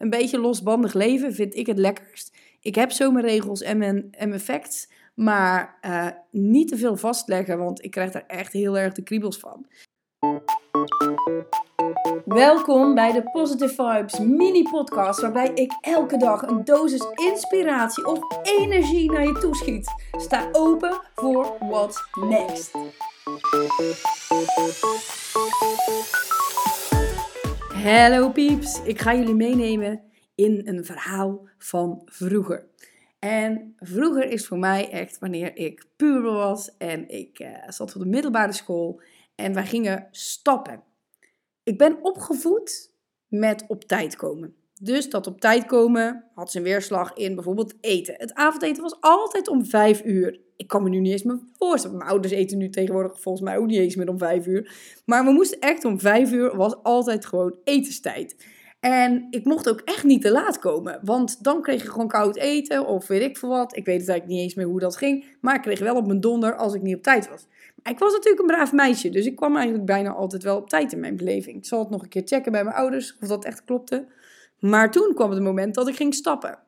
een beetje losbandig leven vind ik het lekkerst. Ik heb zo mijn regels en mijn, en maar uh, niet te veel vastleggen, want ik krijg daar echt heel erg de kriebels van. Welkom bij de Positive Vibes mini-podcast, waarbij ik elke dag een dosis inspiratie of energie naar je toeschiet. Sta open voor what's next. Hallo pieps, ik ga jullie meenemen in een verhaal van vroeger. En vroeger is voor mij echt wanneer ik puber was en ik uh, zat op de middelbare school en wij gingen stappen. Ik ben opgevoed met op tijd komen. Dus dat op tijd komen had zijn weerslag in bijvoorbeeld eten. Het avondeten was altijd om vijf uur. Ik kan me nu niet eens meer voorstellen. Mijn ouders eten nu tegenwoordig volgens mij ook niet eens meer om vijf uur. Maar we moesten echt om vijf uur, was altijd gewoon etenstijd. En ik mocht ook echt niet te laat komen. Want dan kreeg je gewoon koud eten of weet ik veel wat. Ik weet het eigenlijk niet eens meer hoe dat ging. Maar ik kreeg wel op mijn donder als ik niet op tijd was. Ik was natuurlijk een braaf meisje, dus ik kwam eigenlijk bijna altijd wel op tijd in mijn beleving. Ik zal het nog een keer checken bij mijn ouders of dat echt klopte. Maar toen kwam het moment dat ik ging stappen.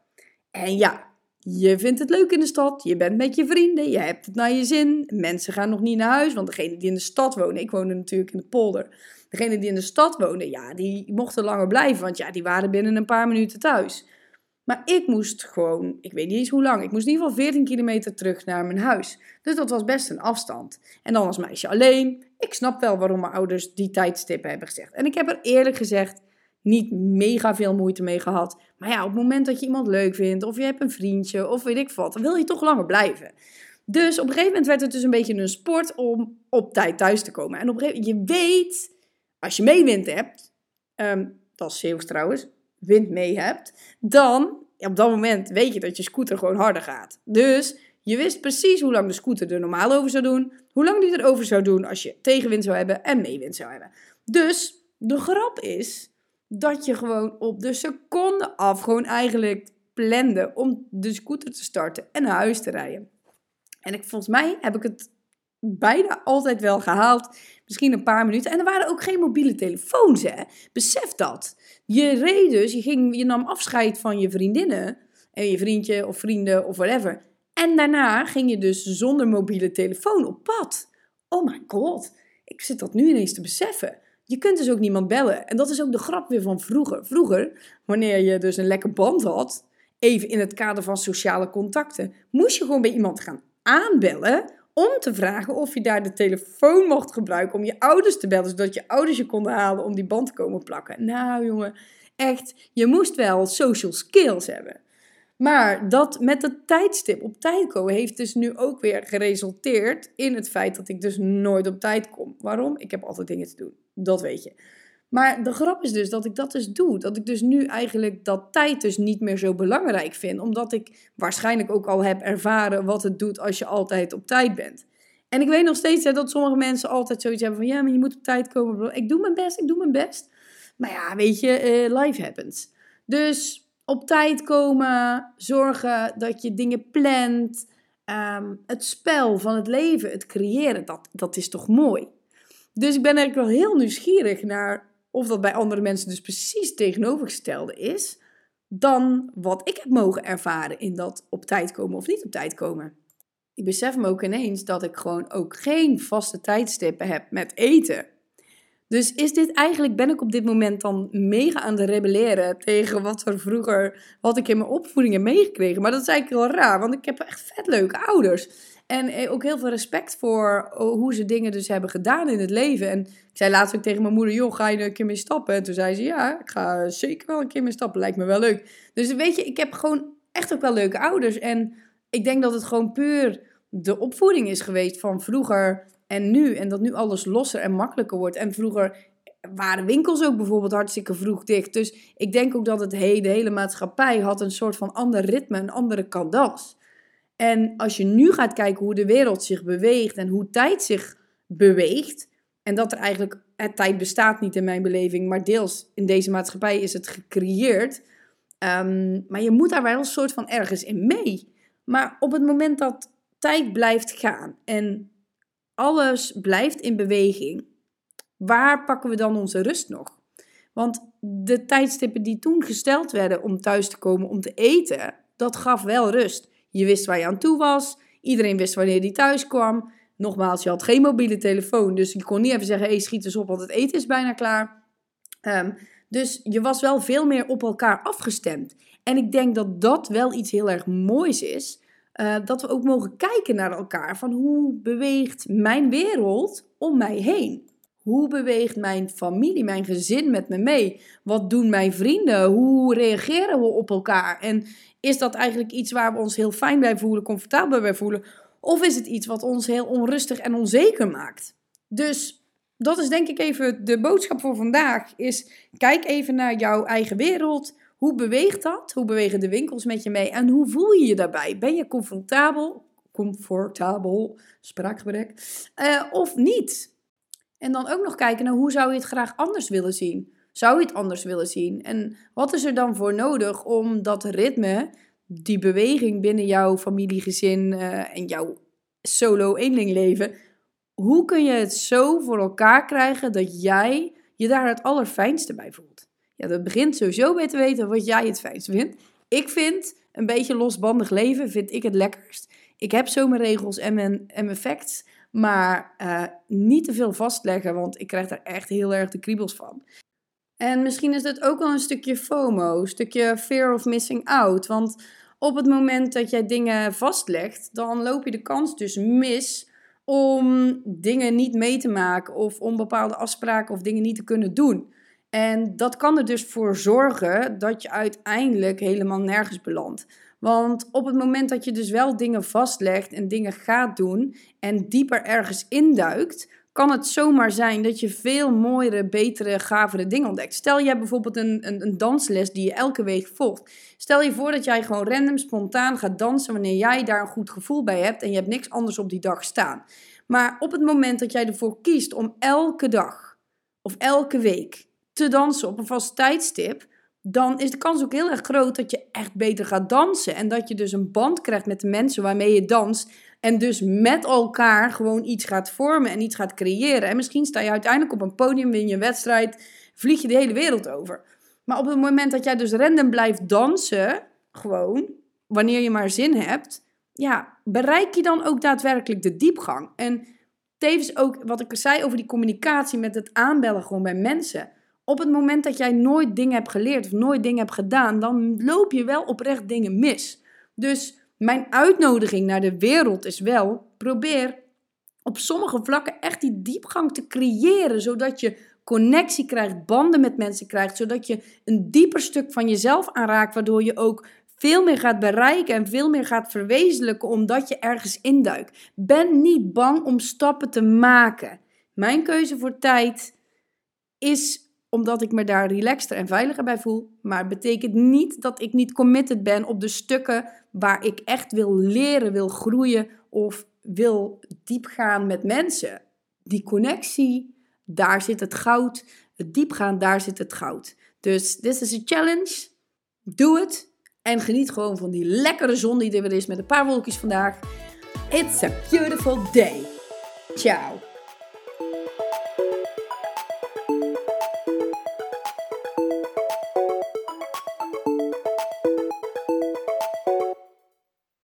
En ja, je vindt het leuk in de stad, je bent met je vrienden, je hebt het naar je zin. Mensen gaan nog niet naar huis, want degene die in de stad wonen, ik woonde natuurlijk in de polder. Degene die in de stad wonen, ja, die mochten langer blijven, want ja, die waren binnen een paar minuten thuis. Maar ik moest gewoon, ik weet niet eens hoe lang, ik moest in ieder geval 14 kilometer terug naar mijn huis. Dus dat was best een afstand. En dan als meisje alleen. Ik snap wel waarom mijn ouders die tijdstippen hebben gezegd. En ik heb er eerlijk gezegd niet mega veel moeite mee gehad. Maar ja, op het moment dat je iemand leuk vindt, of je hebt een vriendje, of weet ik wat, dan wil je toch langer blijven. Dus op een gegeven moment werd het dus een beetje een sport om op tijd thuis te komen. En op een gegeven moment, je weet, als je meewind hebt, um, dat is Zeeuws trouwens, wind mee hebt, dan op dat moment weet je dat je scooter gewoon harder gaat. Dus je wist precies hoe lang de scooter er normaal over zou doen, hoe lang die erover zou doen als je tegenwind zou hebben en meewind zou hebben. Dus de grap is dat je gewoon op de seconde af gewoon eigenlijk plande om de scooter te starten en naar huis te rijden. En ik, volgens mij heb ik het bijna altijd wel gehaald. Misschien een paar minuten. En er waren ook geen mobiele telefoons, hè. Besef dat. Je reed dus, je, ging, je nam afscheid van je vriendinnen. En je vriendje of vrienden of whatever. En daarna ging je dus zonder mobiele telefoon op pad. Oh my god. Ik zit dat nu ineens te beseffen. Je kunt dus ook niemand bellen. En dat is ook de grap weer van vroeger. Vroeger, wanneer je dus een lekker band had, even in het kader van sociale contacten, moest je gewoon bij iemand gaan aanbellen om te vragen of je daar de telefoon mocht gebruiken om je ouders te bellen, zodat je ouders je konden halen om die band te komen plakken. Nou jongen, echt, je moest wel social skills hebben. Maar dat met het tijdstip op tijd komen heeft dus nu ook weer geresulteerd in het feit dat ik dus nooit op tijd kom. Waarom? Ik heb altijd dingen te doen. Dat weet je. Maar de grap is dus dat ik dat dus doe. Dat ik dus nu eigenlijk dat tijd dus niet meer zo belangrijk vind. Omdat ik waarschijnlijk ook al heb ervaren wat het doet als je altijd op tijd bent. En ik weet nog steeds hè, dat sommige mensen altijd zoiets hebben van... Ja, maar je moet op tijd komen. Ik doe mijn best, ik doe mijn best. Maar ja, weet je, uh, life happens. Dus op tijd komen, zorgen dat je dingen plant... Um, het spel van het leven, het creëren, dat, dat is toch mooi? Dus ik ben eigenlijk wel heel nieuwsgierig naar of dat bij andere mensen dus precies tegenovergestelde is dan wat ik heb mogen ervaren in dat op tijd komen of niet op tijd komen. Ik besef me ook ineens dat ik gewoon ook geen vaste tijdstippen heb met eten. Dus is dit eigenlijk, ben ik op dit moment dan mega aan het rebelleren tegen wat er vroeger, wat ik in mijn opvoeding heb meegekregen. Maar dat is eigenlijk wel raar, want ik heb echt vet leuke ouders. En eh, ook heel veel respect voor oh, hoe ze dingen dus hebben gedaan in het leven. En ik zei laatst ook tegen mijn moeder, joh, ga je een keer mee stappen? En toen zei ze, ja, ik ga zeker wel een keer mee stappen, lijkt me wel leuk. Dus weet je, ik heb gewoon echt ook wel leuke ouders. En ik denk dat het gewoon puur de opvoeding is geweest van vroeger en nu. En dat nu alles losser en makkelijker wordt. En vroeger waren winkels ook bijvoorbeeld hartstikke vroeg dicht. Dus ik denk ook dat het de hele maatschappij had een soort van ander ritme, een andere cadans. En als je nu gaat kijken hoe de wereld zich beweegt en hoe tijd zich beweegt, en dat er eigenlijk, tijd bestaat niet in mijn beleving, maar deels in deze maatschappij is het gecreëerd. Ehm, maar je moet daar wel een soort van ergens in mee. Maar op het moment dat tijd blijft gaan en alles blijft in beweging, waar pakken we dan onze rust nog? Want de tijdstippen die toen gesteld werden om thuis te komen om te eten, dat gaf wel rust. Je wist waar je aan toe was. Iedereen wist wanneer die thuis kwam. Nogmaals, je had geen mobiele telefoon, dus je kon niet even zeggen: hey, schiet eens op, want het eten is bijna klaar. Ehm, dus je was wel veel meer op elkaar afgestemd. En ik denk dat dat wel iets heel erg moois is. Uh, dat we ook mogen kijken naar elkaar van hoe beweegt mijn wereld om mij heen? Hoe beweegt mijn familie, mijn gezin met me mee? Wat doen mijn vrienden? Hoe reageren we op elkaar? En is dat eigenlijk iets waar we ons heel fijn bij voelen, comfortabel bij voelen? Of is het iets wat ons heel onrustig en onzeker maakt? Dus dat is denk ik even de boodschap voor vandaag. Is kijk even naar jouw eigen wereld. Hoe beweegt dat? Hoe bewegen de winkels met je mee? En hoe voel je je daarbij? Ben je comfortabel? Comfortabel, spraakgebrek. Uh, of niet? En dan ook nog kijken naar hoe zou je het graag anders willen zien? Zou je het anders willen zien? En wat is er dan voor nodig om dat ritme, die beweging binnen jouw familiegezin uh, en jouw solo eenlingleven, hoe kun je het zo voor elkaar krijgen dat jij je daar het allerfijnste bij voelt? Ja, dat begint sowieso bij te weten wat jij het fijnst vindt. Ik vind een beetje losbandig leven, vind ik het lekkerst. Ik heb zo mijn regels en mijn, en maar uh, niet te veel vastleggen, want ik krijg daar echt heel erg de kriebels van. En misschien is het ook wel een stukje FOMO, een stukje fear of missing out. Want op het moment dat jij dingen vastlegt, dan loop je de kans dus mis om dingen niet mee te maken of om bepaalde afspraken of dingen niet te kunnen doen. En dat kan er dus voor zorgen dat je uiteindelijk helemaal nergens belandt. Want op het moment dat je dus wel dingen vastlegt en dingen gaat doen en dieper ergens induikt, kan het zomaar zijn dat je veel mooiere, betere, gavere dingen ontdekt. Stel hebt bijvoorbeeld een, een, een, dansles die je elke week volgt. Stel je voor dat jij gewoon random, spontaan gaat dansen wanneer jij daar een goed gevoel bij hebt en je hebt niks anders op die dag staan. Maar op het moment dat jij ervoor kiest om elke dag of elke week te dansen op een vast tijdstip, dan is de kans ook heel erg groot dat je echt beter gaat dansen. En dat je dus een band krijgt met de mensen waarmee je danst. En dus met elkaar gewoon iets gaat vormen en iets gaat creëren. En misschien sta je uiteindelijk op een podium, win je een wedstrijd, vlieg je de hele wereld over. Maar op het moment dat jij dus random blijft dansen, gewoon, wanneer je maar zin hebt, ja, bereik je dan ook daadwerkelijk de diepgang. En tevens ook wat ik zei over die communicatie met het aanbellen gewoon bij mensen. Op het moment dat jij nooit dingen hebt geleerd of nooit dingen hebt gedaan, dan loop je wel oprecht dingen mis. Dus mijn uitnodiging naar de wereld is wel: probeer op sommige vlakken echt die diepgang te creëren, zodat je connectie krijgt, banden met mensen krijgt, zodat je een dieper stuk van jezelf aanraakt, waardoor je ook veel meer gaat bereiken en veel meer gaat verwezenlijken omdat je ergens induikt. Ben niet bang om stappen te maken. Mijn keuze voor tijd is omdat ik me daar relaxter en veiliger bij voel. Maar het betekent niet dat ik niet committed ben op de stukken waar ik echt wil leren, wil groeien of wil diepgaan met mensen. Die connectie, daar zit het goud. Het diepgaan, daar zit het goud. Dus this is a challenge. Doe het. En geniet gewoon van die lekkere zon die er weer is met een paar wolkjes vandaag. It's a beautiful day. Ciao.